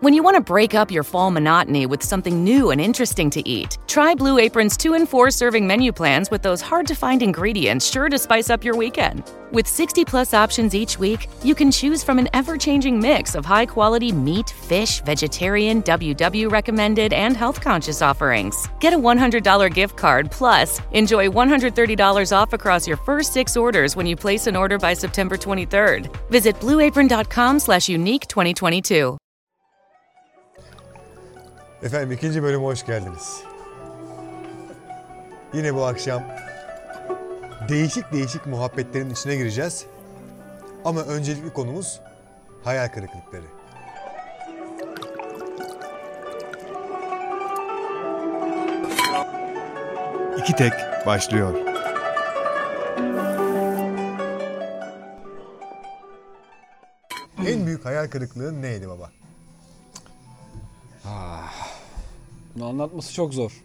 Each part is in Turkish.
When you want to break up your fall monotony with something new and interesting to eat, try Blue Apron's 2 and 4 serving menu plans with those hard to find ingredients sure to spice up your weekend. With 60 plus options each week, you can choose from an ever changing mix of high quality meat, fish, vegetarian, WW recommended, and health conscious offerings. Get a $100 gift card plus enjoy $130 off across your first six orders when you place an order by September 23rd. Visit blueapron.com slash unique 2022. Efendim ikinci bölüme hoş geldiniz. Yine bu akşam değişik değişik muhabbetlerin içine gireceğiz. Ama öncelikli konumuz hayal kırıklıkları. İki tek başlıyor. En büyük hayal kırıklığın neydi baba? Bunu anlatması çok zor.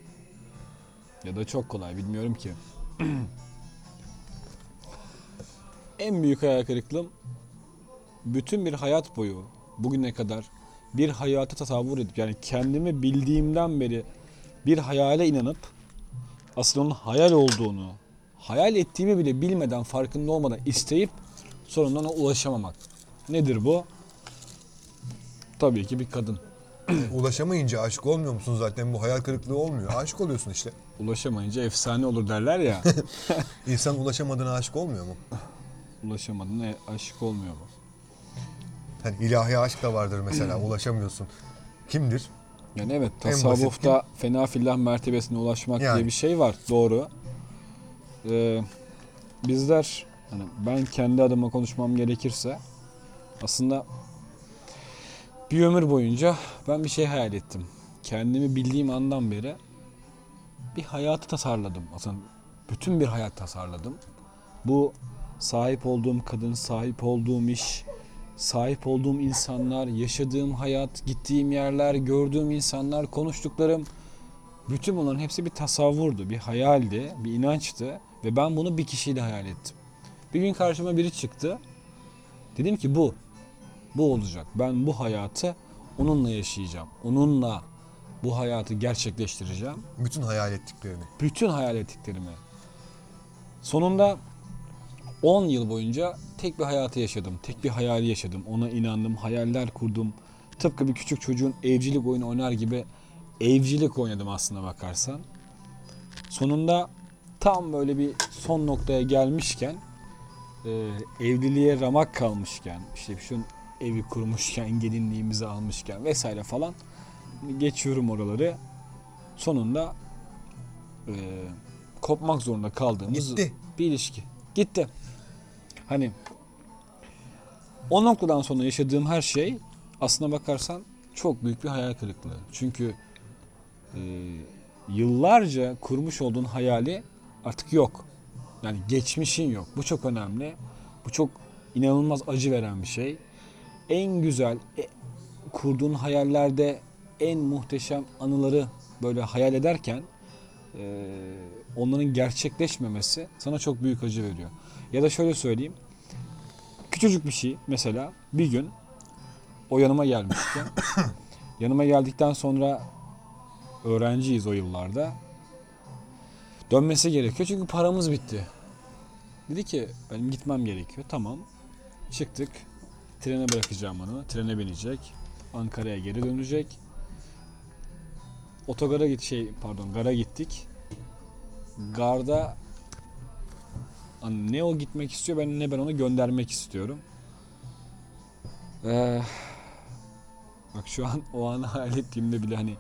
Ya da çok kolay bilmiyorum ki. en büyük hayal kırıklığım bütün bir hayat boyu bugüne kadar bir hayatı tasavvur edip yani kendimi bildiğimden beri bir hayale inanıp aslında onun hayal olduğunu hayal ettiğimi bile bilmeden farkında olmadan isteyip sonunda ona ulaşamamak. Nedir bu? Tabii ki bir kadın. Ulaşamayınca aşık olmuyor musun zaten? Bu hayal kırıklığı olmuyor. Aşık oluyorsun işte. Ulaşamayınca efsane olur derler ya. İnsan ulaşamadığına aşık olmuyor mu? Ulaşamadığına aşık olmuyor mu? Hani ilahi aşk da vardır mesela ulaşamıyorsun. Kimdir? Yani evet tasavvufta fena fillah mertebesine ulaşmak Yani. diye bir şey var. Doğru. Ee, bizler hani ben kendi adıma konuşmam gerekirse aslında bir ömür boyunca ben bir şey hayal ettim. Kendimi bildiğim andan beri bir hayatı tasarladım. Aslında bütün bir hayat tasarladım. Bu sahip olduğum kadın, sahip olduğum iş, sahip olduğum insanlar, yaşadığım hayat, gittiğim yerler, gördüğüm insanlar, konuştuklarım bütün bunların hepsi bir tasavvurdu, bir hayaldi, bir inançtı ve ben bunu bir kişiyle hayal ettim. Bir gün karşıma biri çıktı. Dedim ki bu, bu olacak. Ben bu hayatı onunla yaşayacağım. Onunla bu hayatı gerçekleştireceğim Bütün hayal ettiklerini. bütün hayal ettiklerimi. Sonunda 10 yıl boyunca tek bir hayatı yaşadım. Tek bir hayali yaşadım. Ona inandım, hayaller kurdum. Tıpkı bir küçük çocuğun evcilik oyunu oynar gibi evcilik oynadım aslına bakarsan. Sonunda tam böyle bir son noktaya gelmişken e, evliliğe ramak kalmışken işte şu evi kurmuşken gelinliğimizi almışken vesaire falan geçiyorum oraları. Sonunda e, kopmak zorunda kaldığımız Gitti. bir ilişki. Gitti. Hani o noktadan sonra yaşadığım her şey aslına bakarsan çok büyük bir hayal kırıklığı. Çünkü e, yıllarca kurmuş olduğun hayali artık yok. Yani geçmişin yok. Bu çok önemli. Bu çok inanılmaz acı veren bir şey. En güzel e, kurduğun hayallerde en muhteşem anıları böyle hayal ederken e, onların gerçekleşmemesi sana çok büyük acı veriyor. Ya da şöyle söyleyeyim. Küçücük bir şey mesela bir gün o yanıma gelmişti. yanıma geldikten sonra öğrenciyiz o yıllarda. Dönmesi gerekiyor çünkü paramız bitti. Dedi ki benim gitmem gerekiyor. Tamam. Çıktık. Trene bırakacağım onu. Trene binecek. Ankara'ya geri dönecek. Otogara git şey pardon gara gittik. Garda hani ne o gitmek istiyor ben ne ben onu göndermek istiyorum. Ee, bak şu an o anı hayal ettiğimde bile hani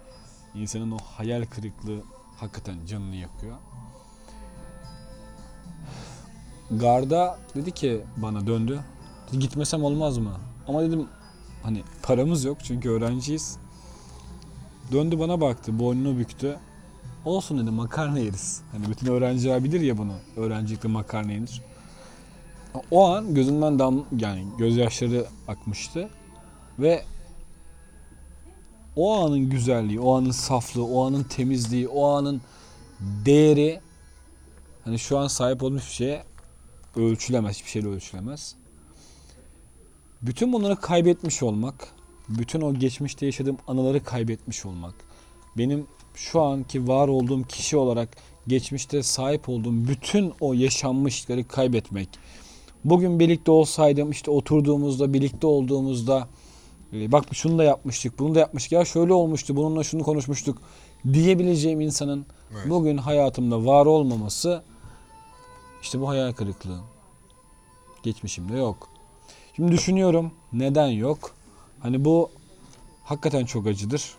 insanın o hayal kırıklığı hakikaten canını yakıyor. Garda dedi ki bana döndü. Gitmesem olmaz mı? Ama dedim hani paramız yok çünkü öğrenciyiz. Döndü bana baktı, boynunu büktü. Olsun dedi makarna yeriz. Hani bütün öğrenciler bilir ya bunu. Öğrencilikte makarna yenir. O an gözümden dam yani gözyaşları akmıştı ve o anın güzelliği, o anın saflığı, o anın temizliği, o anın değeri hani şu an sahip olduğum hiçbir şeye ölçülemez, hiçbir şeyle ölçülemez. Bütün bunları kaybetmiş olmak, bütün o geçmişte yaşadığım anıları kaybetmiş olmak, benim şu anki var olduğum kişi olarak geçmişte sahip olduğum bütün o yaşanmışlıkları kaybetmek. Bugün birlikte olsaydım işte oturduğumuzda birlikte olduğumuzda e, bak şunu da yapmıştık bunu da yapmıştık ya şöyle olmuştu bununla şunu konuşmuştuk diyebileceğim insanın Evet. bugün hayatımda var olmaması işte bu hayal kırıklığı. Geçmişimde yok. Şimdi düşünüyorum neden yok? Hani bu hakikaten çok acıdır.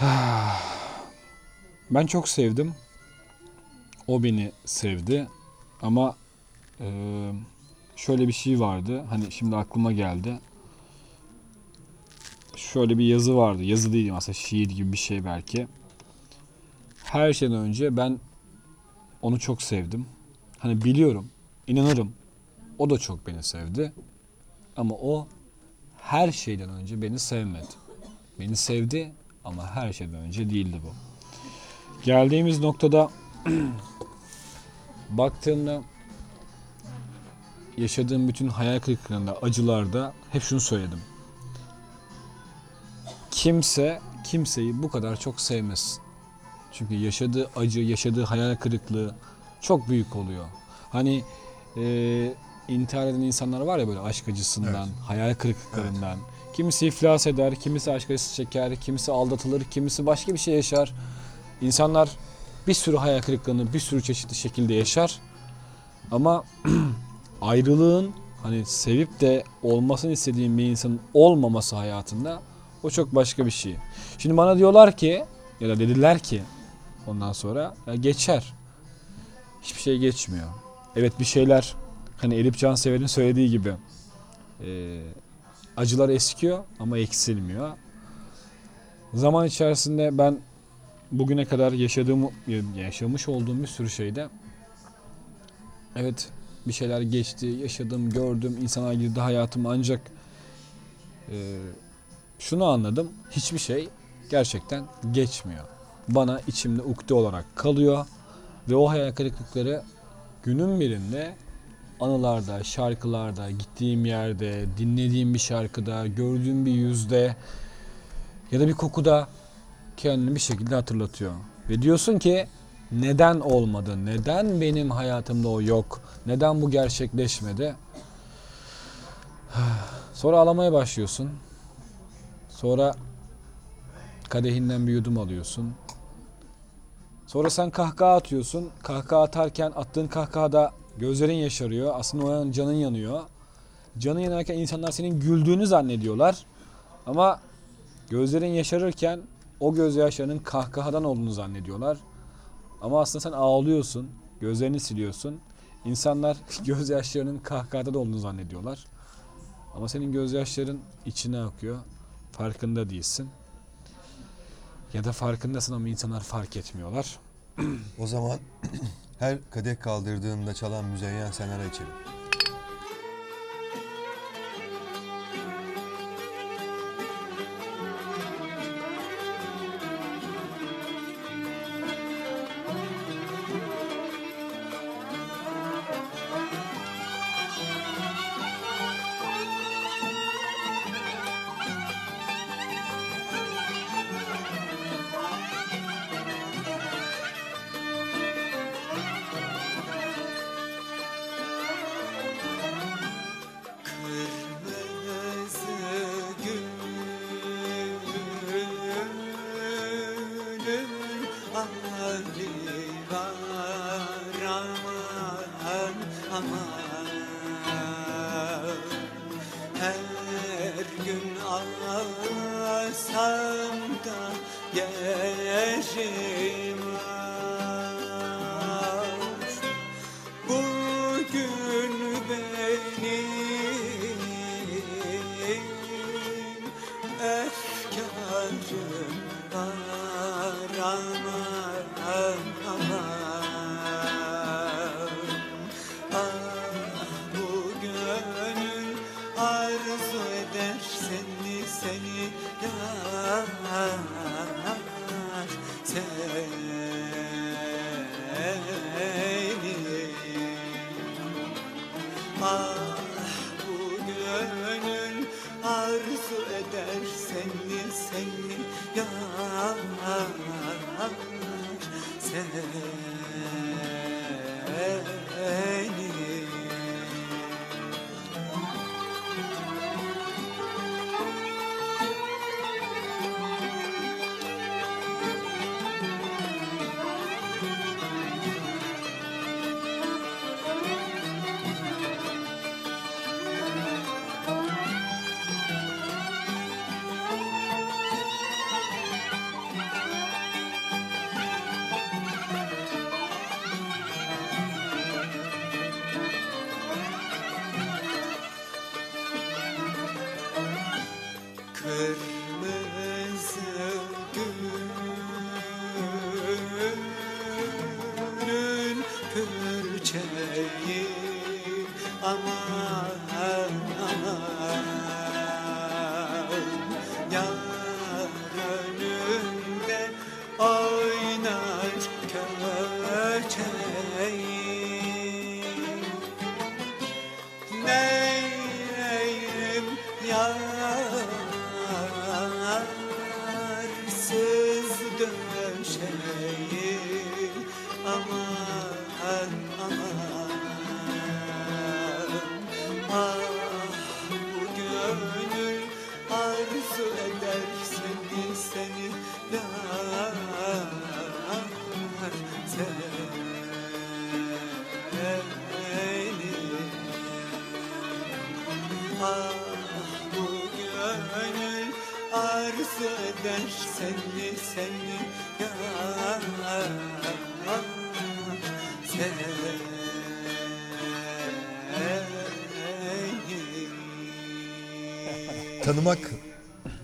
Ben çok sevdim. O beni sevdi. Ama eee, şöyle bir şey vardı. Hani şimdi aklıma geldi. Şöyle bir yazı vardı. Yazı değil aslında şiir gibi bir şey belki. Her şeyden önce ben onu çok sevdim. Hani biliyorum, inanırım. O da çok beni sevdi. Ama o her şeyden önce beni sevmedi. Beni sevdi ama her şeyden önce değildi bu. Geldiğimiz noktada baktığımda yaşadığım bütün hayal kırıklıklarında, acılarda hep şunu söyledim. Kimse kimseyi bu kadar çok sevmesin. Çünkü yaşadığı acı, yaşadığı hayal kırıklığı çok büyük oluyor. Hani e, intihar eden insanlar var ya böyle aşk acısından, hayal kırıklıklarından. Kimisi iflas eder, kimisi aşk acısı çeker, kimisi aldatılır, kimisi başka bir şey yaşar. İnsanlar bir sürü hayal kırıklığını bir sürü çeşitli şekilde yaşar. Ama ayrılığın hani sevip de olmasını istediğim bir insanın olmaması hayatında o çok başka bir şey. Şimdi bana diyorlar ki ya da dediler ki ondan sonra ya geçer. Hiçbir şey geçmiyor. Evet bir şeyler hani Elif Cansever'in söylediği gibi e, acılar eskiyor ama eksilmiyor. Zaman içerisinde ben bugüne kadar yaşadığım yaşamış olduğum bir sürü şeyde evet bir şeyler geçti, yaşadım, gördüm, insanlar girdi hayatıma ancak e, şunu anladım. Hiçbir şey gerçekten geçmiyor. Bana içimde ukde olarak kalıyor ve o hayal kırıklıkları günün birinde anılarda, şarkılarda, gittiğim yerde, dinlediğim bir şarkıda, gördüğüm bir yüzde ya da bir kokuda kendini bir şekilde hatırlatıyor. Ve diyorsun ki neden olmadı? Neden benim hayatımda o yok? Neden bu gerçekleşmedi? Sonra ağlamaya başlıyorsun. Sonra kadehinden bir yudum alıyorsun. Sonra sen kahkaha atıyorsun. Kahkaha atarken attığın kahkahada gözlerin yaşarıyor. Aslında o an canın yanıyor. Canın yanarken insanlar senin güldüğünü zannediyorlar. Ama gözlerin yaşarırken o gözyaşlarının kahkahadan olduğunu zannediyorlar. Ama aslında sen ağlıyorsun. Gözlerini siliyorsun. İnsanlar gözyaşlarının kahkahada da olduğunu zannediyorlar. Ama senin gözyaşların içine akıyor. Farkında değilsin. Ya da farkındasın ama insanlar fark etmiyorlar. O zaman her kadeh kaldırdığında çalan müzeyyen senara içelim.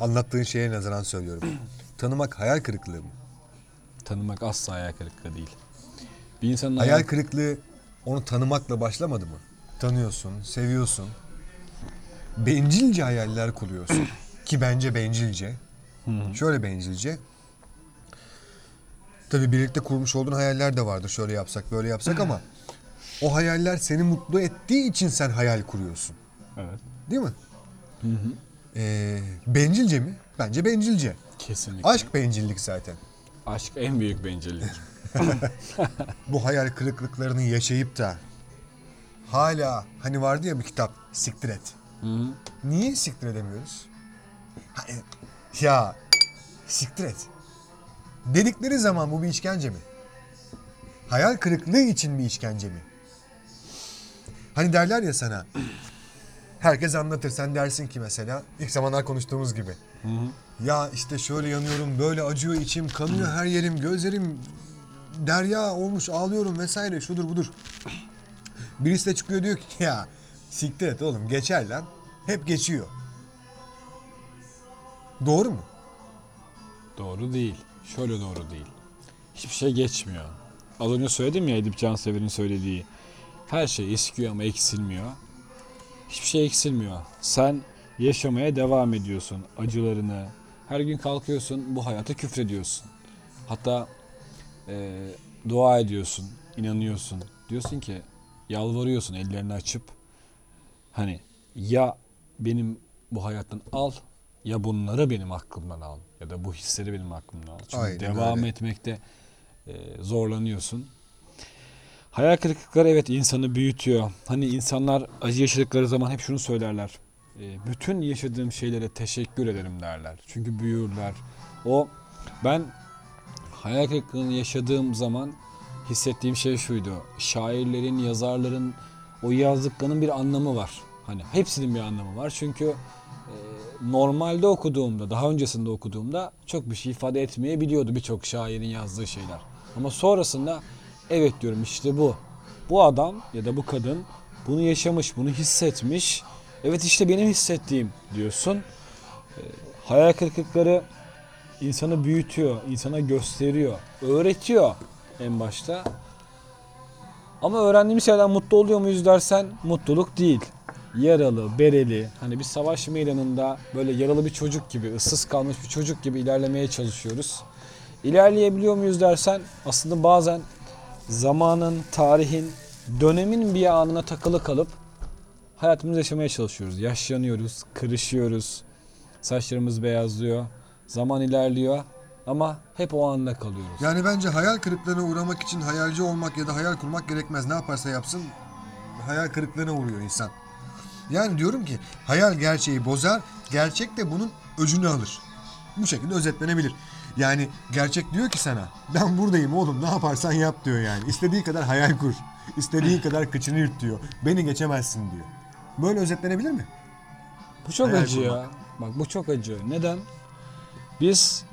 Anlattığın şeye nazaran söylüyorum. Tanımak hayal kırıklığı mı? Tanımak asla hayal kırıklığı değil. Bir insanın Hayal kırıklığı onu tanımakla başlamadı mı? Tanıyorsun, seviyorsun. Bencilce hayaller kuruyorsun. Ki bence bencilce. Şöyle bencilce. Tabii birlikte kurmuş olduğun hayaller de vardır. Şöyle yapsak, böyle yapsak ama o hayaller seni mutlu ettiği için sen hayal kuruyorsun. Evet. Değil mi? Ee, bencilce mi? Bence bencilce. Kesinlikle. Aşk bencillik zaten. Aşk en büyük bencillik. bu hayal kırıklıklarını yaşayıp da hala hani vardı ya bir kitap siktir et. Niye siktir edemiyoruz? Hani, ya siktir et. Dedikleri zaman bu bir işkence mi? Hayal kırıklığı için bir işkence mi? Hani derler ya sana herkes anlatır sen dersin ki mesela ilk zamanlar konuştuğumuz gibi. Ya işte şöyle yanıyorum böyle acıyor içim kanıyor her yerim gözlerim derya olmuş ağlıyorum vesaire şudur budur. Birisi de çıkıyor diyor ki ya siktir et oğlum geçer lan. Hep geçiyor. Doğru mu? Doğru değil. Şöyle doğru değil. Hiçbir şey geçmiyor. Az önce söyledim ya Edip Cansever'in söylediği. Her şey eskiyor ama eksilmiyor. Hiçbir şey eksilmiyor. Sen yaşamaya devam ediyorsun acılarını. Her gün kalkıyorsun bu hayata küfrediyorsun. Hatta e, dua ediyorsun, inanıyorsun. Diyorsun ki yalvarıyorsun ellerini açıp hani ya benim bu hayattan al ya bunları benim aklımdan al ya da bu hisleri benim aklımdan al. Çünkü Aynen devam öyle. etmekte e, zorlanıyorsun. Hayal kırıklıkları evet insanı büyütüyor. Hani insanlar acı yaşadıkları zaman hep şunu söylerler. E, bütün yaşadığım şeylere teşekkür ederim derler. Çünkü büyürler. O ben hayal kırıklığını yaşadığım zaman hissettiğim şey şuydu. Şairlerin, yazarların o yazdıklarının bir anlamı var. Hani hepsinin bir anlamı var. Çünkü e, normalde okuduğumda, daha öncesinde okuduğumda çok bir şey ifade etmeyebiliyordu birçok şairin yazdığı şeyler. Ama sonrasında evet diyorum işte bu. Bu adam ya da bu kadın bunu yaşamış, bunu hissetmiş. Evet işte benim hissettiğim diyorsun. E, hayal kırıklıkları insanı büyütüyor, insana gösteriyor, öğretiyor en başta. Ama öğrendiğimiz şeylerden mutlu oluyor muyuz dersen mutluluk değil. Yaralı, bereli, hani bir savaş meydanında böyle yaralı bir çocuk gibi, ıssız kalmış bir çocuk gibi ilerlemeye çalışıyoruz. İlerleyebiliyor muyuz dersen aslında bazen zamanın, tarihin, dönemin bir anına takılı kalıp hayatımızı yaşamaya çalışıyoruz. Yaşlanıyoruz, kırışıyoruz, saçlarımız beyazlıyor, zaman ilerliyor ama hep o anda kalıyoruz. Yani bence hayal kırıklığına uğramak için hayalci olmak ya da hayal kurmak gerekmez. Ne yaparsa yapsın hayal kırıklığına uğruyor insan. Yani diyorum ki hayal gerçeği bozar, gerçek de bunun öcünü alır. Bu şekilde özetlenebilir. Yani gerçek diyor ki sana ben buradayım oğlum ne yaparsan yap diyor yani. İstediği kadar hayal kur. istediğin kadar kıçını yırt diyor. Beni geçemezsin diyor. Böyle özetlenebilir mi? Bu çok Hayal acı ya. kurmak. Bak bu çok acı. Neden? Biz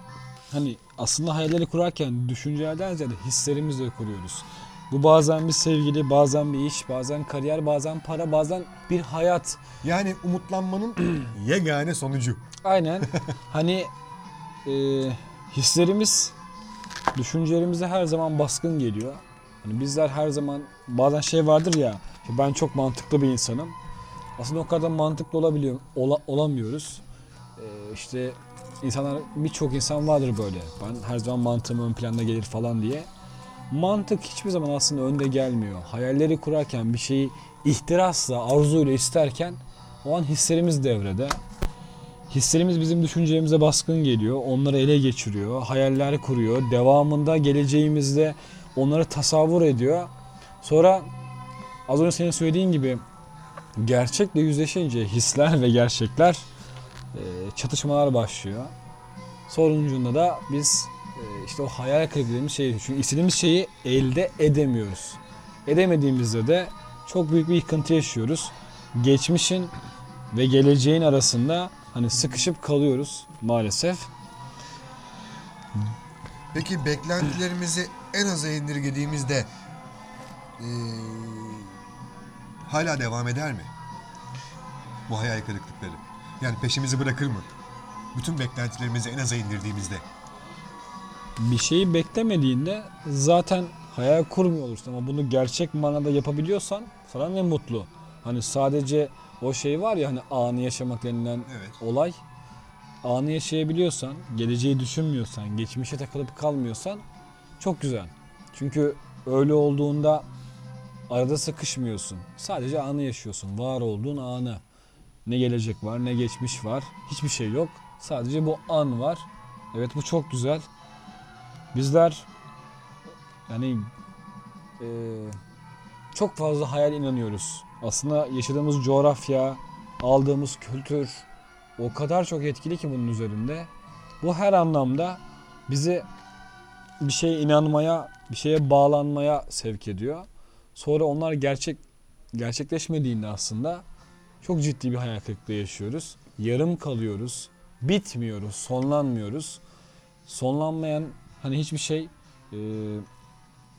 hani aslında hayalleri kurarken düşüncelerden ziyade hislerimizle kuruyoruz. Bu bazen bir sevgili, bazen bir iş, bazen kariyer, bazen para, bazen bir hayat. Yani umutlanmanın yegane sonucu. Aynen. hani e, hislerimiz düşüncelerimize her zaman baskın geliyor. Hani bizler her zaman bazen şey vardır ya ben çok mantıklı bir insanım. Aslında o kadar mantıklı olabiliyor ola- olamıyoruz. E, işte insanlar birçok insan vardır böyle. Ben her zaman mantığım ön planda gelir falan diye. Mantık hiçbir zaman aslında önde gelmiyor. Hayalleri kurarken bir şeyi ihtirasla, arzuyla isterken o an hislerimiz devrede. Hislerimiz bizim düşüncelerimize baskın geliyor. Onları ele geçiriyor. Hayaller kuruyor. Devamında geleceğimizde onları tasavvur ediyor. Sonra az önce senin söylediğin gibi gerçekle yüzleşince hisler ve gerçekler e, çatışmalar başlıyor. Sonucunda da biz e, işte o hayal kırıklığımız şey çünkü istediğimiz şeyi elde edemiyoruz. Edemediğimizde de çok büyük bir yıkıntı yaşıyoruz. Geçmişin ve geleceğin arasında hani sıkışıp kalıyoruz maalesef. Peki beklentilerimizi en aza indirgediğimizde eee, hala devam eder mi? Bu hayal kırıklıkları. Yani peşimizi bırakır mı? Bütün beklentilerimizi en aza indirdiğimizde. bir şeyi beklemediğinde zaten hayal kurmuyor olursun ama bunu gerçek manada yapabiliyorsan sana ne mutlu. Hani sadece o şey var ya hani anı yaşamak denilen Evet. olay. Anı yaşayabiliyorsan, geleceği düşünmüyorsan, geçmişe takılıp kalmıyorsan çok güzel. Çünkü öyle olduğunda arada sıkışmıyorsun. Sadece anı yaşıyorsun. Var olduğun anı. Ne gelecek var, ne geçmiş var. Hiçbir şey yok. Sadece bu an var. Evet bu çok güzel. Bizler yani e, çok fazla hayal inanıyoruz. Aslında yaşadığımız coğrafya, aldığımız kültür o kadar çok etkili ki bunun üzerinde. Bu her anlamda bizi bir şeye inanmaya, bir şeye bağlanmaya sevk ediyor. Sonra onlar gerçek gerçekleşmediğinde aslında çok ciddi bir hayal kırıklığı yaşıyoruz. Yarım kalıyoruz, bitmiyoruz, sonlanmıyoruz. Sonlanmayan hani hiçbir şey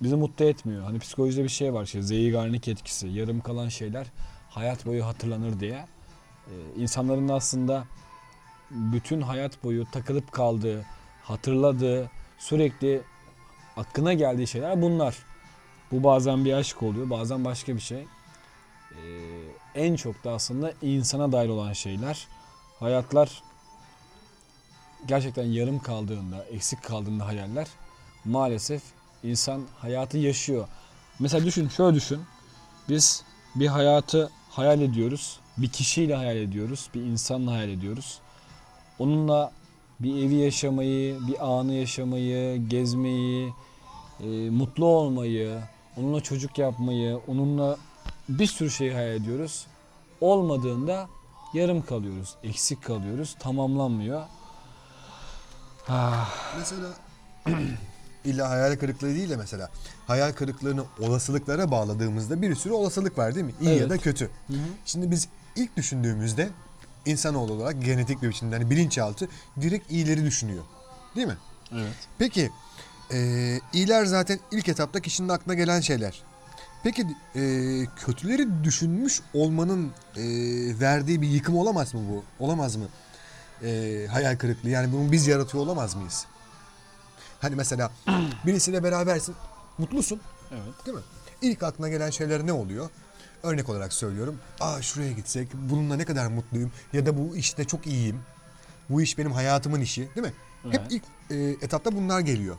bizi mutlu etmiyor. Hani psikolojide bir şey var işte Zeigarnik etkisi. Yarım kalan şeyler hayat boyu hatırlanır diye. E, insanların da aslında bütün hayat boyu takılıp kaldığı, hatırladığı, sürekli aklına geldiği şeyler bunlar. Bu bazen bir aşk oluyor, bazen başka bir şey. E, en çok da aslında insana dair olan şeyler. Hayatlar gerçekten yarım kaldığında, eksik kaldığında hayaller maalesef insan hayatı yaşıyor. Mesela düşün, şöyle düşün. Biz bir hayatı hayal ediyoruz. Bir kişiyle hayal ediyoruz. Bir insanla hayal ediyoruz. Onunla bir evi yaşamayı, bir anı yaşamayı, gezmeyi, e, mutlu olmayı, onunla çocuk yapmayı, onunla bir sürü şey hayal ediyoruz. Olmadığında yarım kalıyoruz, eksik kalıyoruz, tamamlanmıyor. Ah, Mesela illa hayal kırıklığı değil de mesela hayal kırıklığını olasılıklara bağladığımızda bir sürü olasılık var değil mi? İyi ya Evet. da kötü. Şimdi biz ilk düşündüğümüzde insanoğlu olarak genetik bir biçimde hani bilinçaltı direkt iyileri düşünüyor. Değil mi? evet. Peki e, iyiler zaten ilk etapta kişinin aklına gelen şeyler. Peki e, kötüleri düşünmüş olmanın e, verdiği bir yıkım olamaz mı bu? Olamaz mı? e, hayal kırıklığı. Yani bunu biz yaratıyor olamaz mıyız? Hani mesela birisiyle berabersin, mutlusun. Evet. Değil mi? İlk aklına gelen şeyler ne oluyor? Örnek olarak söylüyorum. Aa şuraya gitsek, bununla ne kadar mutluyum ya da bu işte çok iyiyim. Bu iş benim hayatımın işi, değil mi? Hep Evet. ilk e, etapta bunlar geliyor.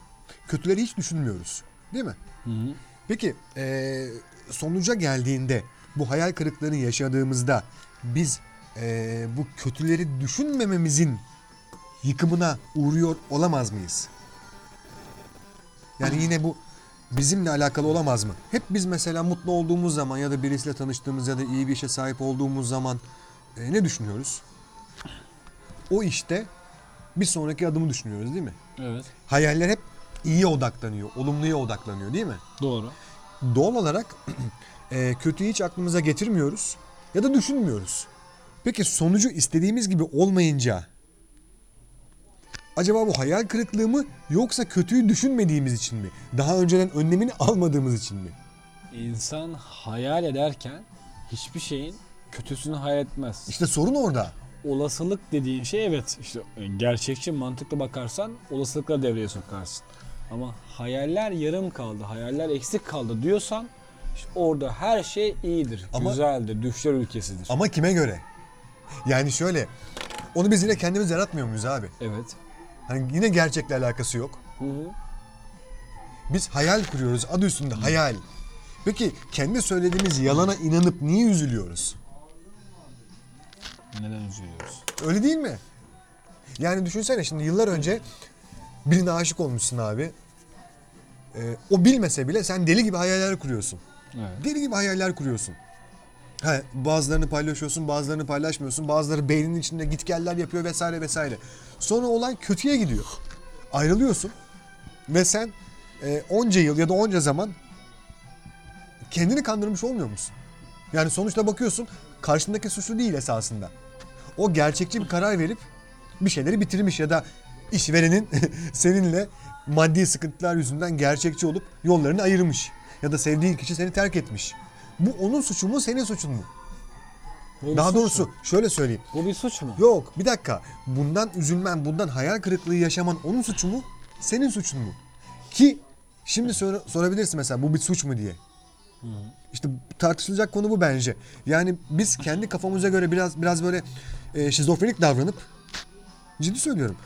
Kötüleri hiç düşünmüyoruz, değil mi? Peki e, sonuca geldiğinde bu hayal kırıklarını yaşadığımızda biz e, bu kötüleri düşünmememizin yıkımına uğruyor olamaz mıyız? Yani yine bu bizimle alakalı olamaz mı? Hep biz mesela mutlu olduğumuz zaman ya da birisiyle tanıştığımız ya da iyi bir işe sahip olduğumuz zaman e, ne düşünüyoruz? O işte bir sonraki adımı düşünüyoruz değil mi? Evet. Hayaller hep iyiye odaklanıyor, olumluya odaklanıyor değil mi? Doğru. Doğal olarak e, kötüyü hiç aklımıza getirmiyoruz ya da düşünmüyoruz. Peki sonucu istediğimiz gibi olmayınca acaba bu hayal kırıklığı mı yoksa kötüyü düşünmediğimiz için mi? Daha önceden önlemini almadığımız için mi? İnsan hayal ederken hiçbir şeyin kötüsünü hayal etmez. İşte sorun orada. Olasılık dediğin şey evet işte gerçekçi mantıklı bakarsan olasılıkla devreye sokarsın. Ama hayaller yarım kaldı, hayaller eksik kaldı diyorsan işte orada her şey iyidir, Ama- güzeldir, düşler ülkesidir. Ama kime göre? Yani şöyle onu biz yine kendimiz yaratmıyor muyuz abi? Evet. Hani yine gerçekle alakası yok. Hı hı. Biz hayal kuruyoruz adı üstünde hayal. Peki kendi söylediğimiz yalana inanıp niye üzülüyoruz? Neden üzülüyoruz? Öyle değil mi? Yani düşünsene şimdi yıllar önce birine aşık olmuşsun abi. Ee, o bilmese bile sen deli gibi hayaller kuruyorsun. Evet. Deli gibi hayaller kuruyorsun. Ha, bazılarını paylaşıyorsun, bazılarını paylaşmıyorsun. Bazıları beyninin içinde gitgeller yapıyor vesaire vesaire. Sonra olan kötüye gidiyor. Ayrılıyorsun ve sen e, onca yıl ya da onca zaman kendini kandırmış olmuyor musun? Yani sonuçta bakıyorsun karşındaki suçlu değil esasında. O gerçekçi bir karar verip bir şeyleri bitirmiş ya da işverenin seninle maddi sıkıntılar yüzünden gerçekçi olup yollarını ayırmış. Ya da sevdiğin kişi seni terk etmiş. Bu onun suçu mu senin suçun mu? Bu Daha doğrusu mu? şöyle söyleyeyim. Bu bir suç mu? Yok bir dakika. Bundan üzülmen, bundan hayal kırıklığı yaşaman onun suçu mu? Senin suçun mu? Ki şimdi sor- sorabilirsin mesela bu bir suç mu diye. İşte tartışılacak konu bu bence. Yani biz kendi kafamıza göre biraz biraz böyle e, şizofrenik davranıp ciddi söylüyorum.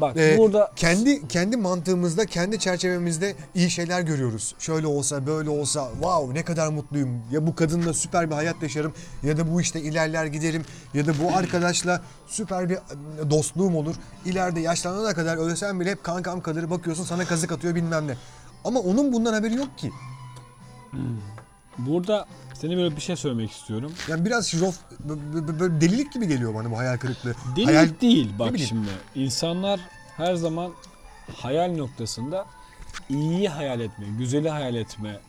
Bak e, burada kendi kendi mantığımızda, kendi çerçevemizde iyi şeyler görüyoruz. Şöyle olsa, böyle olsa, wow ne kadar mutluyum. Ya bu kadınla süper bir hayat yaşarım ya da bu işte ilerler giderim ya da bu arkadaşla süper bir e, dostluğum olur. İleride yaşlanana kadar ölsem bile hep kankam kalır. Bakıyorsun sana kazık atıyor bilmem ne. Ama onun bundan haberi yok ki. Burada seni böyle bir şey söylemek istiyorum. Yani biraz şizof, böyle delilik gibi geliyor bana bu hayal kırıklığı. Delilik hayal, değil bak şimdi. İnsanlar her zaman hayal noktasında iyiyi hayal etme, güzeli hayal etme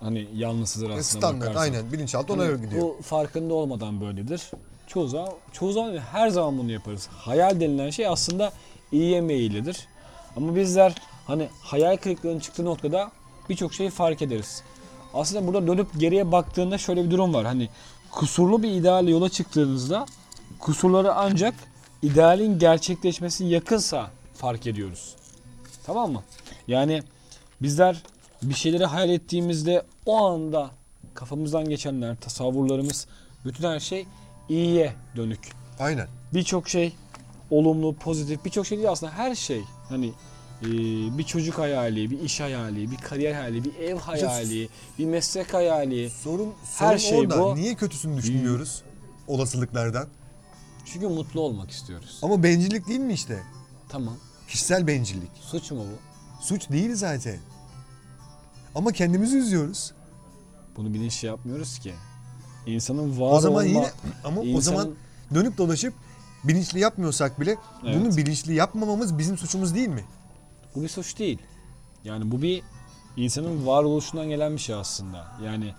hani yanlısıdır aslında standart bakarsan. aynen bilinçaltı ona Hani göre gidiyor. Bu farkında olmadan böyledir. Çoğu zaman, çoğu zaman her zaman bunu yaparız. Hayal denilen şey aslında iyiye meyillidir. Ama bizler hani hayal kırıklığının çıktığı noktada birçok şeyi fark ederiz. Aslında burada dönüp geriye baktığında şöyle bir durum var. Hani kusurlu bir idealle yola çıktığınızda kusurları ancak idealin gerçekleşmesi yakınsa fark ediyoruz. Tamam mı? Yani bizler bir şeyleri hayal ettiğimizde o anda kafamızdan geçenler, tasavvurlarımız, bütün her şey iyiye dönük. Aynen. Birçok şey olumlu, pozitif, birçok şey değil aslında her şey. Hani e, bir çocuk hayali, bir iş hayali, bir kariyer hayali, bir ev hayali, bir meslek hayali. Sorun, Her sorun şey orada. bu. Niye kötüsünü düşünmüyoruz? Olasılıklardan. Çünkü mutlu olmak istiyoruz. Ama bencillik değil mi işte? Tamam. Kişisel bencillik. Suç mu bu? Suç değil zaten. Ama kendimizi üzüyoruz. Bunu bilinçli yapmıyoruz ki. İnsanın var o zaman olma, yine ama o insanın- zaman dönüp dolaşıp bilinçli yapmıyorsak bile Evet. bunu bilinçli yapmamamız bizim suçumuz değil mi? Bu bir suç değil. Yani bu bir insanın varoluşundan gelen bir şey aslında. Yani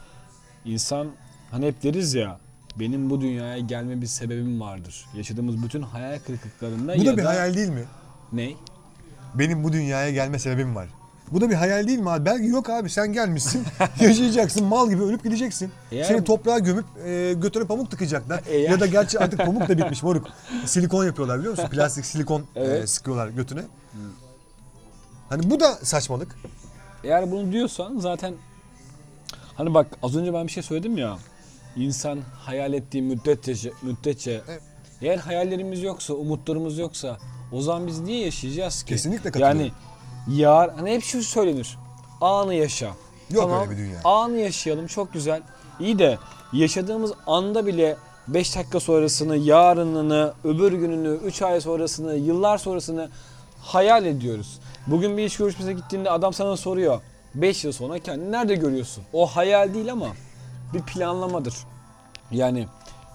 insan hani hep deriz ya benim bu dünyaya gelme bir sebebim vardır. Yaşadığımız bütün hayal kırıklıklarında Bu ya da bir hayal değil mi? Ne? Benim bu dünyaya gelme sebebim var. Bu da bir hayal değil mi abi? Belki yok abi sen gelmişsin yaşayacaksın mal gibi ölüp gideceksin. Yani- Seni toprağa gömüp e, götüne pamuk tıkacaklar. E ya- ya da gerçi artık pamuk da bitmiş moruk. Silikon yapıyorlar biliyor musun? Plastik silikon e, Evet. sıkıyorlar götüne. Hani bu da saçmalık. Eğer bunu diyorsan zaten hani bak az önce ben bir şey söyledim ya. İnsan hayal ettiği müddetçe, müddetçe Evet. eğer hayallerimiz yoksa, umutlarımız yoksa o zaman biz niye yaşayacağız ki? Kesinlikle katılıyorum. Yani yar hani hep şu söylenir. Anı yaşa. Yok öyle bir dünya. Anı yaşayalım çok güzel. İyi de yaşadığımız anda bile 5 dakika sonrasını, yarınını, öbür gününü, 3 ay sonrasını, yıllar sonrasını hayal ediyoruz. Bugün bir iş görüşmesine gittiğinde adam sana soruyor. 5 yıl sonra kendini nerede görüyorsun? O hayal değil ama bir planlamadır. Yani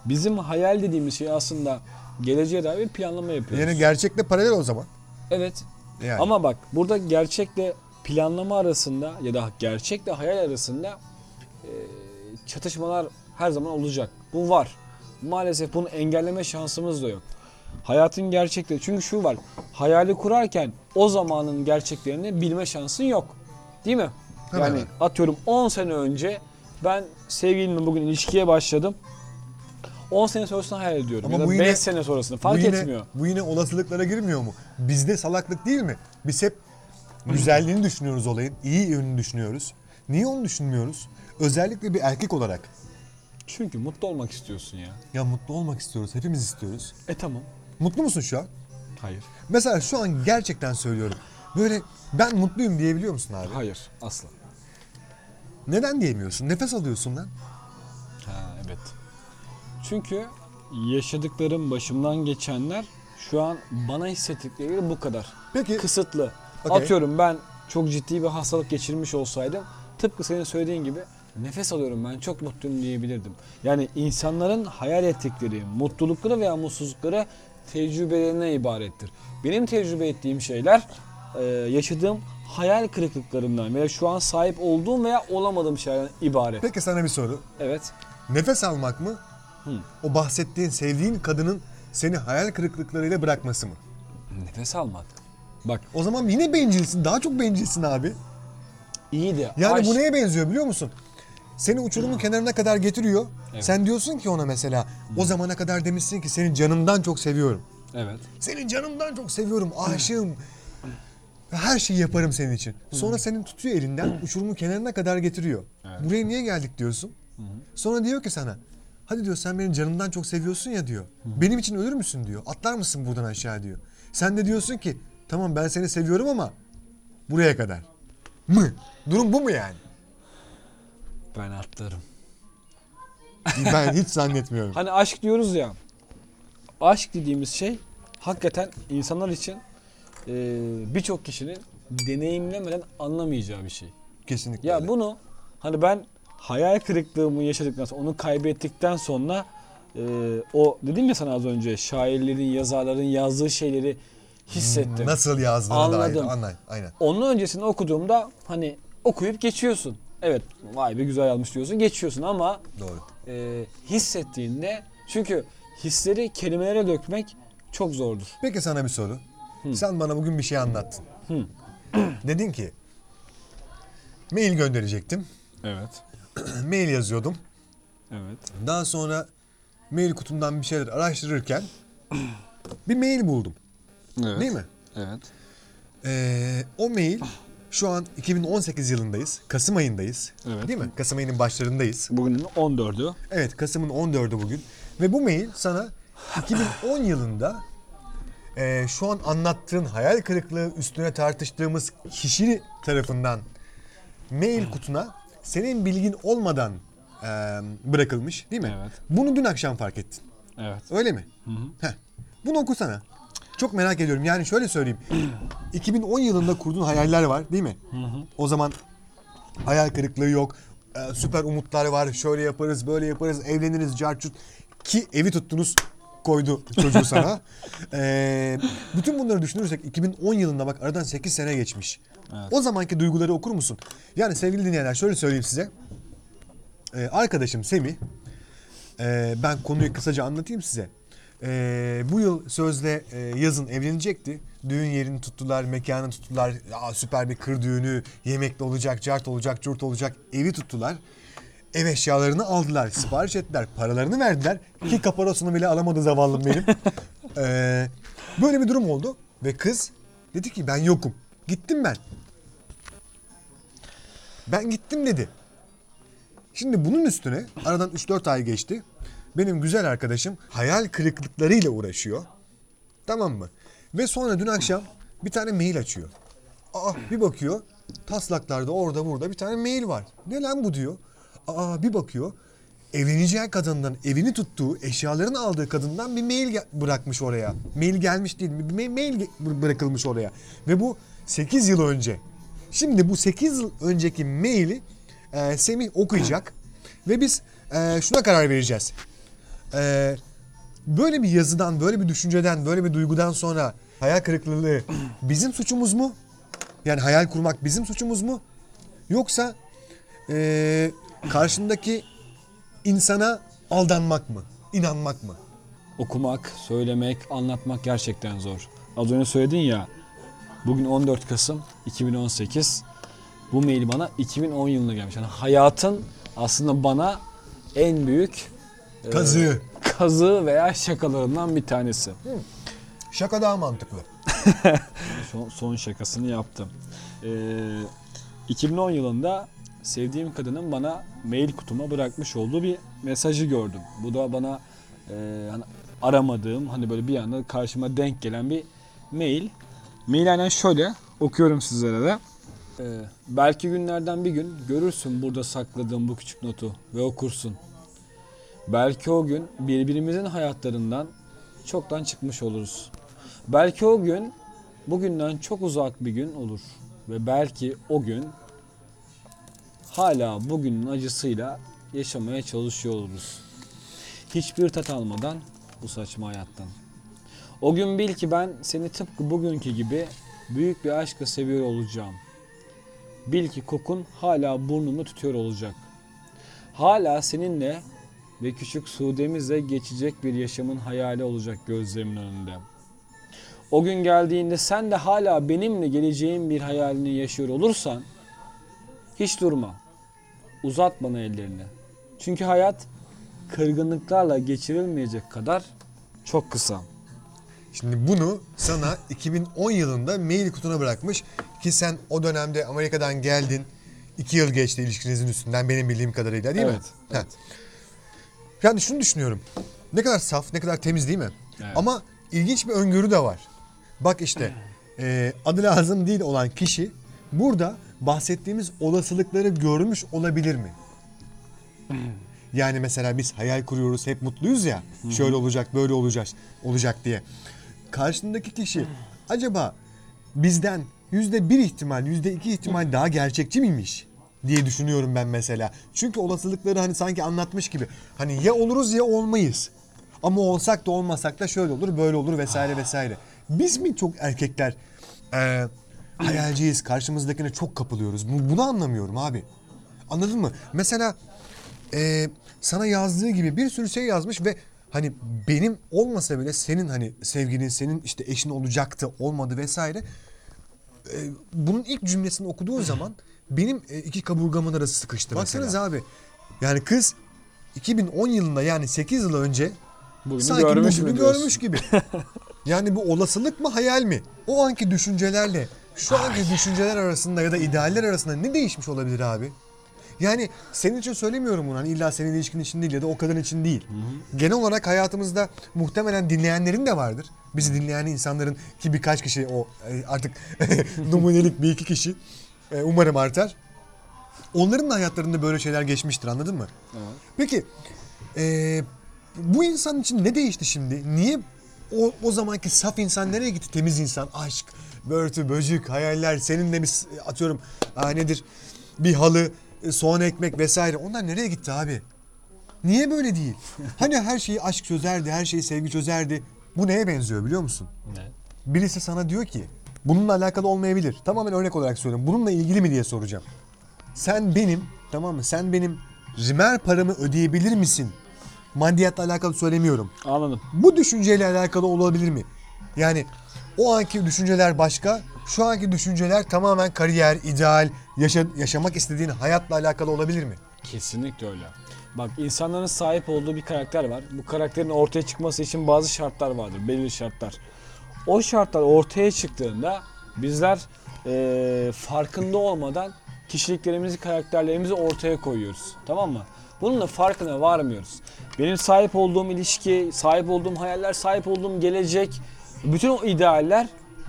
bizim hayal dediğimiz şey aslında geleceğe dair bir planlama yapıyoruz. Yani gerçekle paralel o zaman. Evet. Yani. Ama bak burada gerçekle planlama arasında ya da gerçekle hayal arasında e, çatışmalar her zaman olacak. Bu var. Maalesef bunu engelleme şansımız da yok. Hayatın gerçekleri çünkü şu var. Hayali kurarken o zamanın gerçeklerini bilme şansın yok. Değil mi? Hemen yani hemen. atıyorum 10 sene önce ben sevgilimle bugün ilişkiye başladım. 10 sene sonrasını hayal ediyorum. Ama ya da bu 5 yine- sene sonrasını bu fark yine, etmiyor. Bu yine olasılıklara girmiyor mu? Bizde salaklık değil mi? Biz hep güzelliğini düşünüyoruz olayın. iyi yönünü düşünüyoruz. Niye onu düşünmüyoruz? Özellikle bir erkek olarak. Çünkü mutlu olmak istiyorsun ya. Ya mutlu olmak istiyoruz. Hepimiz istiyoruz. E tamam. Mutlu musun şu an? Hayır. Mesela şu an gerçekten söylüyorum. Böyle ben mutluyum diyebiliyor musun abi? Hayır. Asla. Neden diyemiyorsun? Nefes alıyorsun lan. Ha evet. Çünkü yaşadıklarım, başımdan geçenler şu an bana hissettikleri bu kadar. Peki Kısıtlı. Okey. Atıyorum ben çok ciddi bir hastalık geçirmiş olsaydım tıpkı senin söylediğin gibi nefes alıyorum ben çok mutluyum diyebilirdim. Yani insanların hayal ettikleri mutlulukları veya mutsuzlukları tecrübelerine ibarettir. Benim tecrübe ettiğim şeyler e, yaşadığım hayal kırıklıklarından veya şu an sahip olduğum veya olamadığım şeylerden ibaret. peki sana bir soru. Evet. Nefes almak mı? O bahsettiğin, sevdiğin kadının seni hayal kırıklıklarıyla bırakması mı? Nefes almak. Bak O zaman yine bencilsin. Daha çok bencilsin abi. iyi de Yani aşk- bu neye benziyor biliyor musun? Seni uçurumun kenarına kadar getiriyor. Evet. Sen diyorsun ki ona mesela o zamana kadar demişsin ki seni canımdan çok seviyorum. Evet. Seni canımdan çok seviyorum, aşığım. Her şeyi yaparım senin için. Sonra senin tutuyor elinden uçurumun kenarına kadar getiriyor. Buraya niye geldik diyorsun. Sonra diyor ki sana hadi diyor sen beni canımdan çok seviyorsun ya diyor. Benim için ölür müsün diyor. Atlar mısın buradan aşağı diyor. Sen de diyorsun ki tamam ben seni seviyorum ama buraya kadar. Mı? Durum bu mu yani? Ben atlarım. Ben hiç zannetmiyorum. Hani aşk diyoruz ya. Aşk dediğimiz şey hakikaten insanlar için e, birçok kişinin deneyimlemeden anlamayacağı bir şey. Kesinlikle. Ya öyle. bunu hani ben hayal kırıklığımı yaşadıktan sonra onu kaybettikten sonra e, o dedim ya sana az önce şairlerin yazarların yazdığı şeyleri hissettim. Nasıl yazdığını Anladım. dair. Anlay, aynen. Onun öncesini okuduğumda hani okuyup geçiyorsun. Evet vay be güzel yazmış diyorsun geçiyorsun ama Doğru. e, hissettiğinde çünkü hisleri kelimelere dökmek çok zordur. Peki sana bir soru. Sen bana bugün bir şey anlattın. Dedin ki mail gönderecektim. Evet. mail yazıyordum. Evet. Daha sonra mail kutumdan bir şeyler araştırırken bir mail buldum. Evet. Değil mi? Evet. Ee, o mail şu an 2018 yılındayız. Kasım ayındayız. Evet. Değil mi? Kasım ayının başlarındayız. Bugünün 14'ü. Evet Kasım'ın 14'ü bugün. Ve bu mail sana 2010 yılında e, şu an anlattığın hayal kırıklığı üstüne tartıştığımız kişi tarafından mail kutuna senin bilgin olmadan e, bırakılmış değil mi? Evet. Bunu dün akşam fark ettin. Evet. Öyle mi? Heh. Bunu okusana. Çok merak ediyorum. Yani şöyle söyleyeyim. 2010 yılında kurduğun hayaller var değil mi? O zaman hayal kırıklığı yok. Ee, süper umutlar var. Şöyle yaparız, böyle yaparız, evleniriz, carçut. Ki evi tuttunuz koydu çocuğu sana. Ee, bütün bunları düşünürsek 2010 yılında bak aradan 8 sene geçmiş. O zamanki duyguları okur musun? Yani sevgili dinleyenler şöyle söyleyeyim size. Ee, arkadaşım Semih, ee, ben konuyu kısaca anlatayım size. Ee, bu yıl sözde e, yazın evlenecekti. Düğün yerini tuttular, mekanı tuttular. Aa, süper bir kır düğünü, yemekli olacak, cart olacak, curt olacak. Evi tuttular. Ev eşyalarını aldılar, sipariş ettiler, paralarını verdiler. Ki kaparosunu bile alamadı zavallım benim. Ee, böyle bir durum oldu. Ve kız dedi ki ben yokum. Gittim ben. Ben gittim dedi. Şimdi bunun üstüne aradan 3-4 ay geçti. Benim güzel arkadaşım hayal kırıklıklarıyla uğraşıyor. Tamam mı? Ve sonra dün akşam bir tane mail açıyor. Aa bir bakıyor taslaklarda orada burada bir tane mail var. Ne lan bu diyor. Aa bir bakıyor evleneceği kadından evini tuttuğu eşyalarını aldığı kadından bir mail bırakmış oraya. Mail gelmiş değil bir ma- mail bırakılmış oraya. Ve bu 8 yıl önce. Şimdi bu 8 yıl önceki maili e, Semih okuyacak ve biz e, şuna karar vereceğiz. E, böyle bir yazıdan, böyle bir düşünceden, böyle bir duygudan sonra hayal kırıklığı bizim suçumuz mu? Yani hayal kurmak bizim suçumuz mu? Yoksa e, karşındaki insana aldanmak mı? İnanmak mı? Okumak, söylemek, anlatmak gerçekten zor. Az önce söyledin ya, bugün 14 Kasım 2018. Bu mail bana 2010 yılında gelmiş. Yani hayatın aslında bana en büyük e, Kazığı. kazığı veya şakalarından bir tanesi. Şaka daha mantıklı. Son, son şakasını yaptım. Ee, 2010 yılında sevdiğim kadının bana mail kutuma bırakmış olduğu bir mesajı gördüm. Bu da bana e, hani aramadığım hani böyle bir anda karşıma denk gelen bir mail. Mail aynen şöyle okuyorum sizlere de. Ee, belki günlerden bir gün görürsün burada sakladığım bu küçük notu ve okursun. Belki o gün birbirimizin hayatlarından çoktan çıkmış oluruz. Belki o gün bugünden çok uzak bir gün olur ve belki o gün hala bugünün acısıyla yaşamaya çalışıyor oluruz. Hiçbir tat almadan bu saçma hayattan. O gün bil ki ben seni tıpkı bugünkü gibi büyük bir aşkla seviyor olacağım. Bil ki kokun hala burnunu tutuyor olacak. Hala seninle ve küçük Sude'mizle geçecek bir yaşamın hayali olacak gözlerimin önünde. O gün geldiğinde sen de hala benimle geleceğin bir hayalini yaşıyor olursan hiç durma. Uzat bana ellerini. Çünkü hayat kırgınlıklarla geçirilmeyecek kadar çok kısa. Şimdi bunu sana 2010 yılında mail kutuna bırakmış ki sen o dönemde Amerika'dan geldin. 2 yıl geçti ilişkinizin üstünden benim bildiğim kadarıyla değil mi? Evet. Yani şunu düşünüyorum. Ne kadar saf, ne kadar temiz değil mi? Evet. Ama ilginç bir öngörü de var. Bak işte e, adı lazım değil olan kişi burada bahsettiğimiz olasılıkları görmüş olabilir mi? Yani mesela biz hayal kuruyoruz, hep mutluyuz ya. Şöyle olacak, böyle olacak, olacak diye. Karşındaki kişi acaba bizden yüzde bir ihtimal, yüzde iki ihtimal daha gerçekçi miymiş? Diye düşünüyorum ben mesela. Çünkü olasılıkları hani sanki anlatmış gibi. Hani ya oluruz ya olmayız. Ama olsak da olmasak da şöyle olur, böyle olur vesaire vesaire. Biz mi çok erkekler e, hayalciyiz, karşımızdakine çok kapılıyoruz. Bu- Bunu anlamıyorum abi. Anladın mı? Mesela e, sana yazdığı gibi bir sürü şey yazmış ve hani benim olmasa bile senin hani sevgilin, senin işte eşin olacaktı, olmadı vesaire. E, bunun ilk cümlesini okuduğu zaman benim e, iki kaburgamın arası sıkıştı Baksanıza abi. Yani kız 2010 yılında yani 8 yıl önce Bugünü sanki görmüş bugünü görmüş gibi. yani bu olasılık mı hayal mi? O anki düşüncelerle şu anki düşünceler arasında ya da idealler arasında ne değişmiş olabilir abi? Yani senin için söylemiyorum bunu. Hani illa senin ilişkin için değil ya da o kadın için değil. Genel olarak hayatımızda muhtemelen dinleyenlerin de vardır. Bizi dinleyen insanların ki birkaç kişi o e, artık numunelik bir iki kişi e, umarım artar. Onların da hayatlarında böyle şeyler geçmiştir anladın mı? Peki e, bu insan için ne değişti şimdi? Niye o, o zamanki saf insan nereye gitti? Temiz insan, aşk, börtü, böcük, hayaller, seninle bir atıyorum aa, nedir? Bir halı, e, soğan ekmek vesaire. Onlar nereye gitti abi? Niye böyle değil? Hani her şeyi aşk çözerdi, her şeyi sevgi çözerdi. Bu neye benziyor biliyor musun? Ne? Birisi sana diyor ki bununla alakalı olmayabilir. Tamamen örnek olarak söylüyorum. Bununla ilgili mi diye soracağım. Sen benim tamam mı? Sen benim rimer paramı ödeyebilir misin? maddiyatla alakalı söylemiyorum. Anladım. Bu düşünceyle alakalı olabilir mi? Yani o anki düşünceler başka, şu anki düşünceler tamamen kariyer, ideal, yaşa- yaşamak istediğin hayatla alakalı olabilir mi? Kesinlikle öyle. Bak insanların sahip olduğu bir karakter var. Bu karakterin ortaya çıkması için bazı şartlar vardır. Belirli şartlar. O şartlar ortaya çıktığında bizler eee, farkında olmadan kişiliklerimizi, karakterlerimizi ortaya koyuyoruz. Tamam mı? Bunun da farkına varmıyoruz. Benim sahip olduğum ilişki, sahip olduğum hayaller, sahip olduğum gelecek, bütün o idealler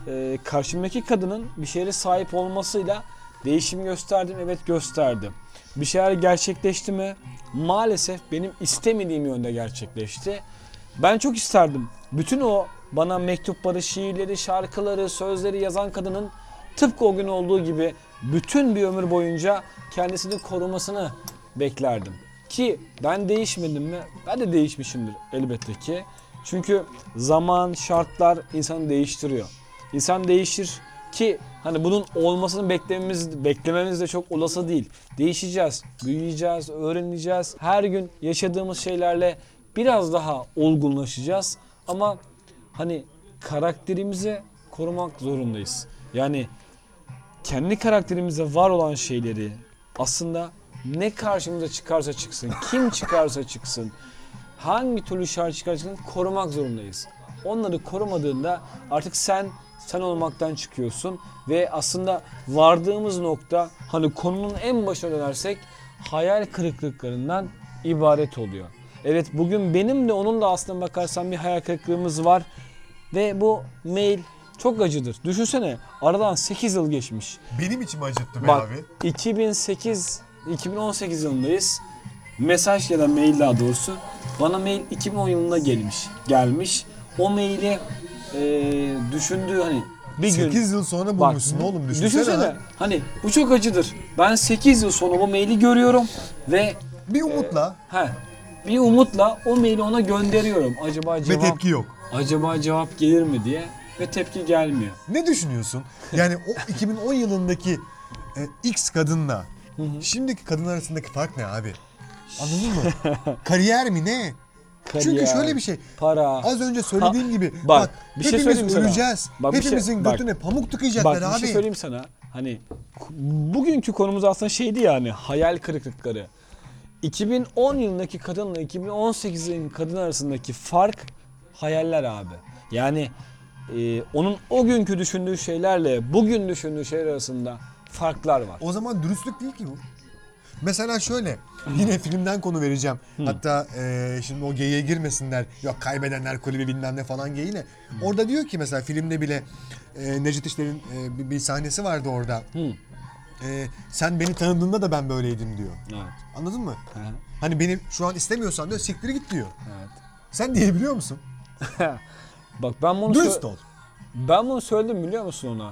eee karşımdaki kadının bir şeye sahip olmasıyla değişim gösterdi mi? Evet gösterdi. Bir şeyler gerçekleşti mi? Maalesef benim istemediğim yönde gerçekleşti. Ben çok isterdim. Bütün o bana mektupları, şiirleri, şarkıları, sözleri yazan kadının tıpkı o gün olduğu gibi bütün bir ömür boyunca kendisini korumasını beklerdim. Ki ben değişmedim mi? Ben de değişmişimdir elbette ki. Çünkü zaman, şartlar insanı değiştiriyor. İnsan değişir ki hani bunun olmasını beklememiz beklememiz de çok olası değil. Değişeceğiz, büyüyeceğiz, öğreneceğiz. Her gün yaşadığımız şeylerle biraz daha olgunlaşacağız. Ama hani karakterimizi korumak zorundayız. Yani kendi karakterimize var olan şeyleri aslında ne karşımıza çıkarsa çıksın, kim çıkarsa çıksın, hangi türlü şart çıkarsa çıksın korumak zorundayız. Onları korumadığında artık sen sen olmaktan çıkıyorsun ve aslında vardığımız nokta hani konunun en başına dönersek hayal kırıklıklarından ibaret oluyor. Evet bugün benim de onun da aslında bakarsan bir hayal kırıklığımız var ve bu mail çok acıdır. Düşünsene aradan 8 yıl geçmiş. Benim içimi acıttı be Bak abi. 2008 2018 yılındayız. Mesaj ya da mail daha doğrusu bana mail 2010 yılında gelmiş. Gelmiş. O maili eee düşündüğü hani bir gün 8 yıl sonra Bak, bulmuşsun oğlum düşünsene. düşünsene. ha. Hani bu çok acıdır. Ben 8 yıl sonra bu maili görüyorum ve Bir umutla he bir umutla o maili ona gönderiyorum. Acaba ve cevap tepki yok. Acaba cevap gelir mi diye ve tepki gelmiyor. Ne düşünüyorsun? Yani o 2010 yılındaki e, X kadınla şimdiki kadın arasındaki fark ne abi? Anladın mı? Kariyer mi ne? Çünkü Kariyer, şöyle bir şey. para. Az önce söylediğim gibi bak, bak, bir şey hepimiz söyleyeyim sana. öleceğiz. Bak, bir şey- Hepimizin bak. götüne pamuk tıkayacaklar Bak abi. bir şey söyleyeyim sana. Hani k- bugünkü konumuz aslında şeydi yani hayal kırıklıkları. 2010 yılındaki kadınla 2018 yılındaki kadın arasındaki fark hayaller abi. Yani e, onun o günkü düşündüğü şeylerle bugün düşündüğü şeyler arasında farklar var. O zaman dürüstlük değil ki bu. Mesela şöyle, yine filmden konu vereceğim. Hatta e, şimdi o geyiğe girmesinler. Yok kaybedenler kulübü bilmem ne falan geyiğine. Orada diyor ki mesela filmde bile e, Necdet İşler'in e, bir, bir sahnesi vardı orada. E, sen beni tanıdığında da ben böyleydim diyor. Evet. Anladın mı? Hani beni şu an istemiyorsan diyor siktir git diyor. Evet. Sen diyebiliyor musun? Bak ben bunu Dürüst ol. ben bunu söyledim biliyor musun ona?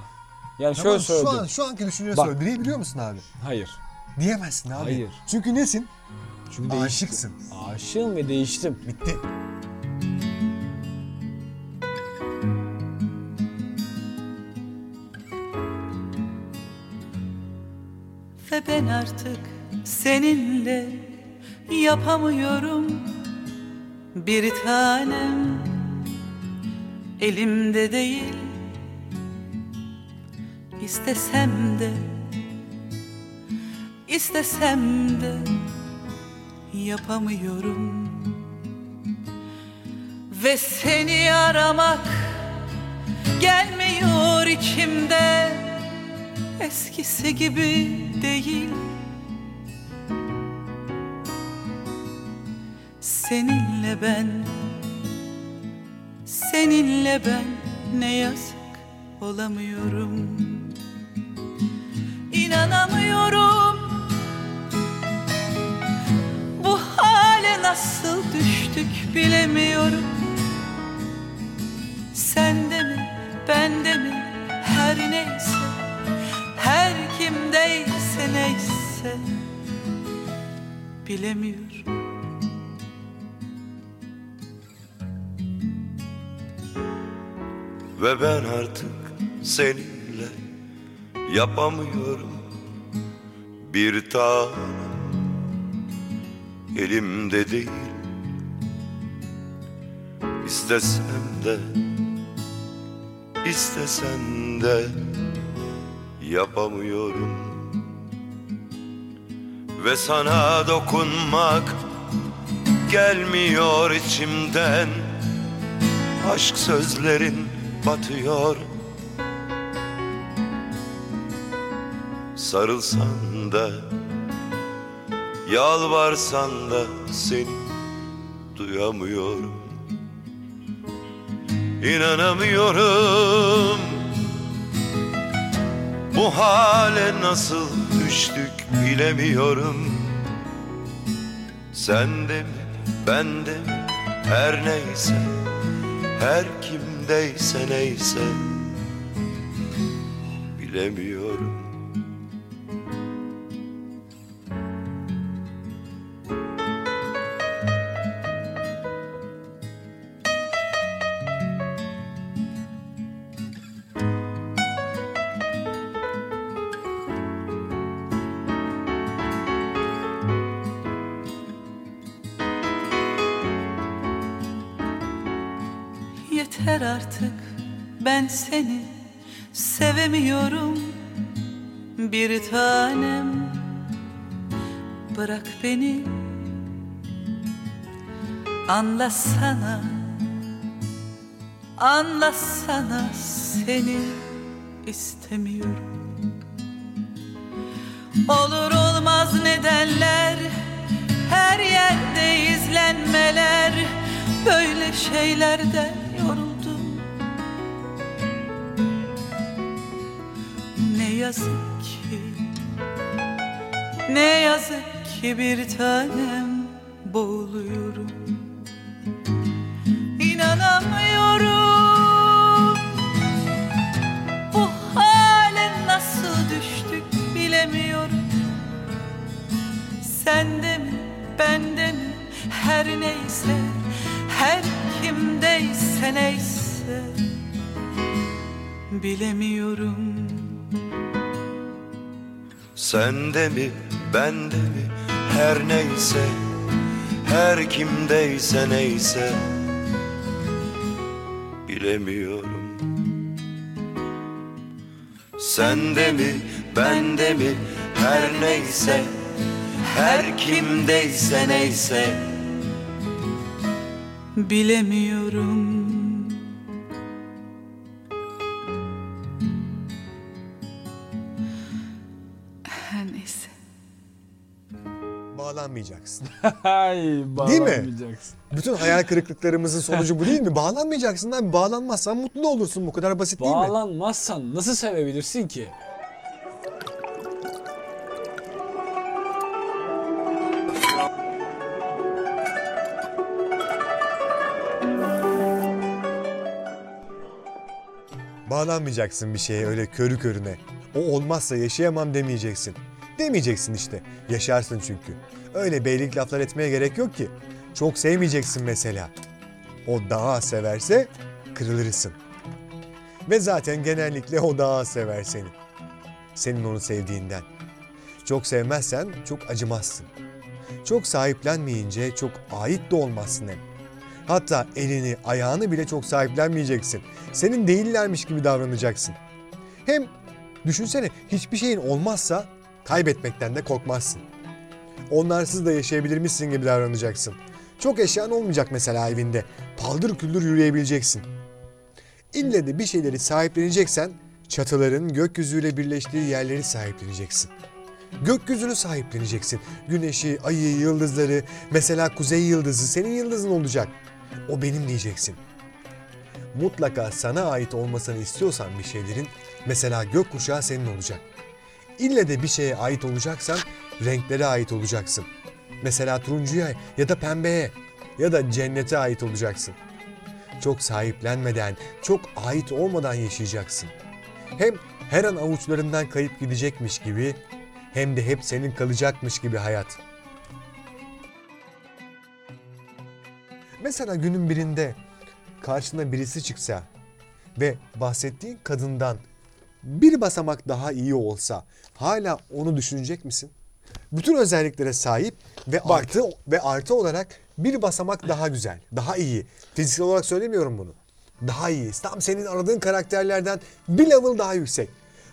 Yani Tamam, şöyle söyledim. şu an şu anki düşünceni Bak. söyle. Diyebiliyor musun abi? Hayır. Diyemezsin abi. Hayır. Çünkü nesin? Çünkü değiştim. Aşıksın. Aşığım ve değiştim. Bitti. Ve ben artık seninle yapamıyorum bir tanem elimde değil istesem de istesem de yapamıyorum. Ve seni aramak gelmiyor içimde. Eskisi gibi değil. Seninle ben Seninle ben ne yazık olamıyorum. İnanamıyorum. Bu hale nasıl düştük bilemiyorum. Sende mi bende mi? Her neyse Her kimdeyse neyse Bilemiyorum Ve ben artık seninle. Yapamıyorum bir tanem. Elimde değil. İstesem de istesen de yapamıyorum. Ve sana dokunmak gelmiyor içimden. Aşk sözlerin batıyor. Sarılsan da Yalvarsan da seni duyamıyorum. İnanamıyorum. Bu hale nasıl düştük bilemiyorum. Sen de mi ben de mi? Her neyse Her kimdeyse neyse. Bilemiyorum Yeter artık. Ben seni sevemiyorum. Bir tanem. Bırak beni. Anlasana. Anlasana seni istemiyorum. Olur olmaz nedenler Her yerde izlenmeler. Böyle şeylerden yazık ki Ne yazık ki bir tanem boğuluyorum. İnanamıyorum. Bu hale nasıl düştük bilemiyorum. Sende mi bende mi? Her neyse Her kimdeyse neyse. Bilemiyorum Sende mi bende mi? Her neyse Her kimdeyse neyse. Bilemiyorum. Sende mi bende mi? Her neyse Her kimdeyse neyse. Bilemiyorum Bağlanmayacaksın. Ay Değil mi? Bütün hayal kırıklıklarımızın sonucu bu değil mi? Bağlanmayacaksın abi. Bağlanmazsan mutlu olursun. Bu kadar basit değil mi? Bağlanmazsan nasıl sevebilirsin ki? Bağlanmayacaksın bir şeye öyle körü körüne. O olmazsa yaşayamam demeyeceksin. Demeyeceksin işte. Yaşarsın çünkü. Öyle beylik laflar etmeye gerek yok ki. Çok sevmeyeceksin mesela. O daha severse kırılırsın. Ve zaten genellikle o daha sever seni. Senin onu sevdiğinden. Çok sevmezsen çok acımazsın. Çok sahiplenmeyince çok ait de olmazsın hem. Hatta elini, ayağını bile çok sahiplenmeyeceksin. Senin değillermiş gibi davranacaksın. Hem düşünsene hiçbir şeyin olmazsa kaybetmekten de korkmazsın. Onlarsız da yaşayabilirmişsin gibi davranacaksın. Çok eşyan olmayacak mesela evinde. Paldır küldür yürüyebileceksin. İlle de bir şeyleri sahipleneceksen çatıların gökyüzüyle birleştiği yerleri sahipleneceksin. Gökyüzünü sahipleneceksin. Güneşi, ayı, yıldızları, mesela kuzey yıldızı senin yıldızın olacak. O benim diyeceksin. Mutlaka sana ait olmasını istiyorsan bir şeylerin, mesela gökkuşağı senin olacak. İlle de bir şeye ait olacaksan renklere ait olacaksın. Mesela turuncuya ya da pembeye ya da cennete ait olacaksın. Çok sahiplenmeden, çok ait olmadan yaşayacaksın. Hem her an avuçlarından kayıp gidecekmiş gibi hem de hep senin kalacakmış gibi hayat. Mesela günün birinde karşına birisi çıksa ve bahsettiğin kadından bir basamak daha iyi olsa hala onu düşünecek misin? Bütün özelliklere sahip ve artı ve artı olarak bir basamak daha güzel, daha iyi. Fiziksel olarak söylemiyorum bunu. Daha iyi. Tam senin aradığın karakterlerden bir level daha yüksek.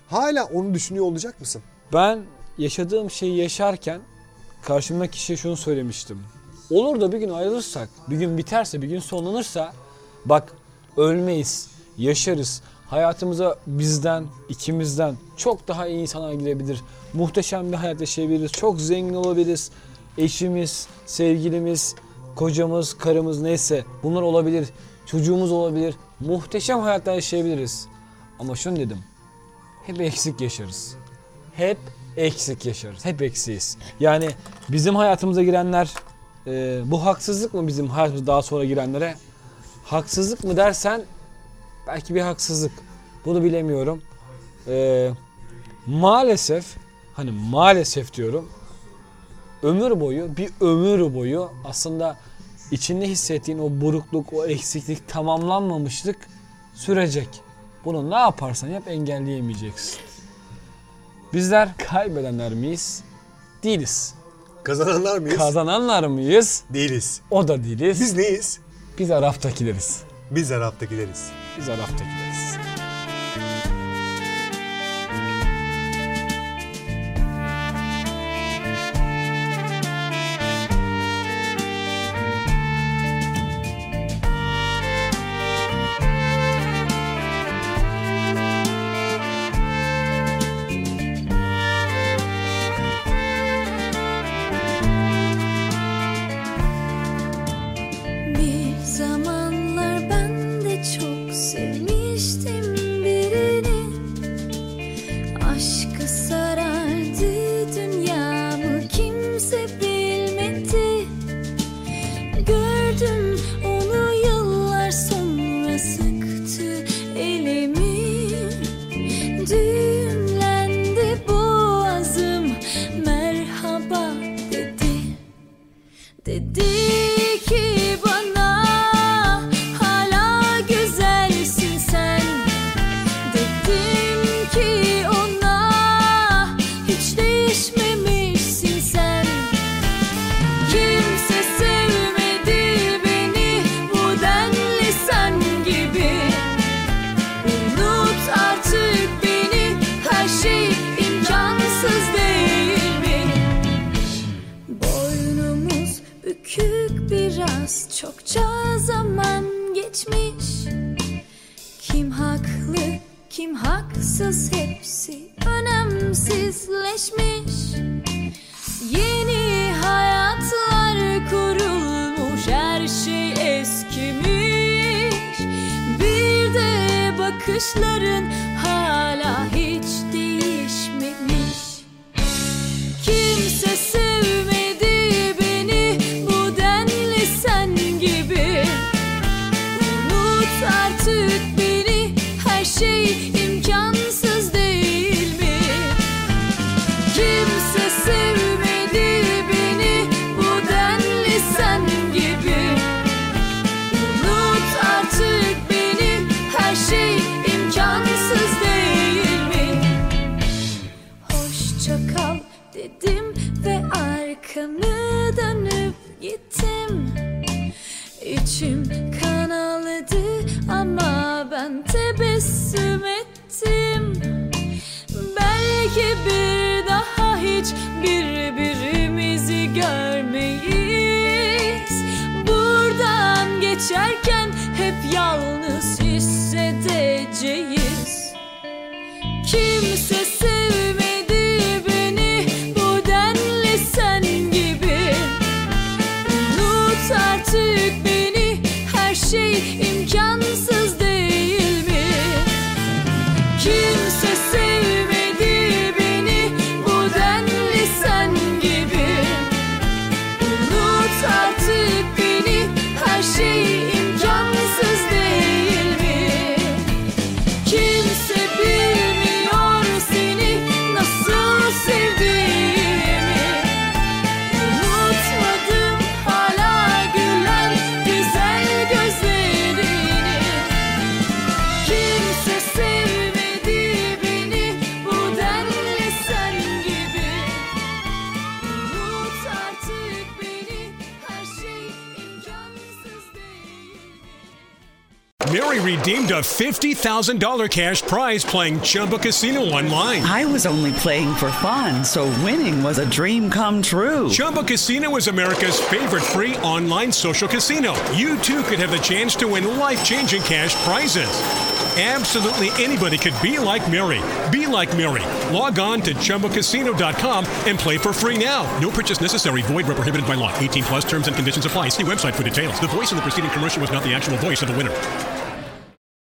Hala onu düşünüyor olacak mısın? Ben yaşadığım şeyi yaşarken karşımdaki kişiye şunu söylemiştim. Olur da bir gün ayrılırsak, bir gün biterse, bir gün sonlanırsa bak ölmeyiz, yaşarız. Hayatımıza bizden, ikimizden çok daha iyi insanlar girebilir. Muhteşem bir hayat yaşayabiliriz. Çok zengin olabiliriz. Eşimiz, sevgilimiz, kocamız, karımız neyse bunlar olabilir. Çocuğumuz olabilir. Muhteşem hayatlar yaşayabiliriz. Ama şunu dedim. Hep eksik yaşarız hep eksik yaşarız. Hep eksiyiz. Yani bizim hayatımıza girenler e, bu haksızlık mı bizim hayatımıza daha sonra girenlere? Haksızlık mı dersen belki bir haksızlık. Bunu bilemiyorum. E, maalesef hani maalesef diyorum ömür boyu bir ömür boyu aslında içinde hissettiğin o burukluk, o eksiklik, tamamlanmamışlık sürecek. Bunu ne yaparsan yap engelleyemeyeceksin. Bizler kaybedenler miyiz? Değiliz. Kazananlar mıyız? Kazananlar mıyız? Değiliz. O da değiliz. Biz neyiz? Biz Araf'takileriz. Biz Arap'takileriz. Biz Araf'takileriz. Geçerken hep yalnız hissedeceğiz a $50,000 cash prize playing Chumba Casino online. I was only playing for fun, so winning was a dream come true. Chumba Casino is America's favorite free online social casino. You too could have the chance to win life changing cash prizes. Absolutely anybody could be like Mary. Be like Mary. Log on to ChumboCasino.com and play for free now. No purchase necessary. Void where prohibited by law. 18 plus terms and conditions apply. See website for details. The voice in the preceding commercial was not the actual voice of the winner.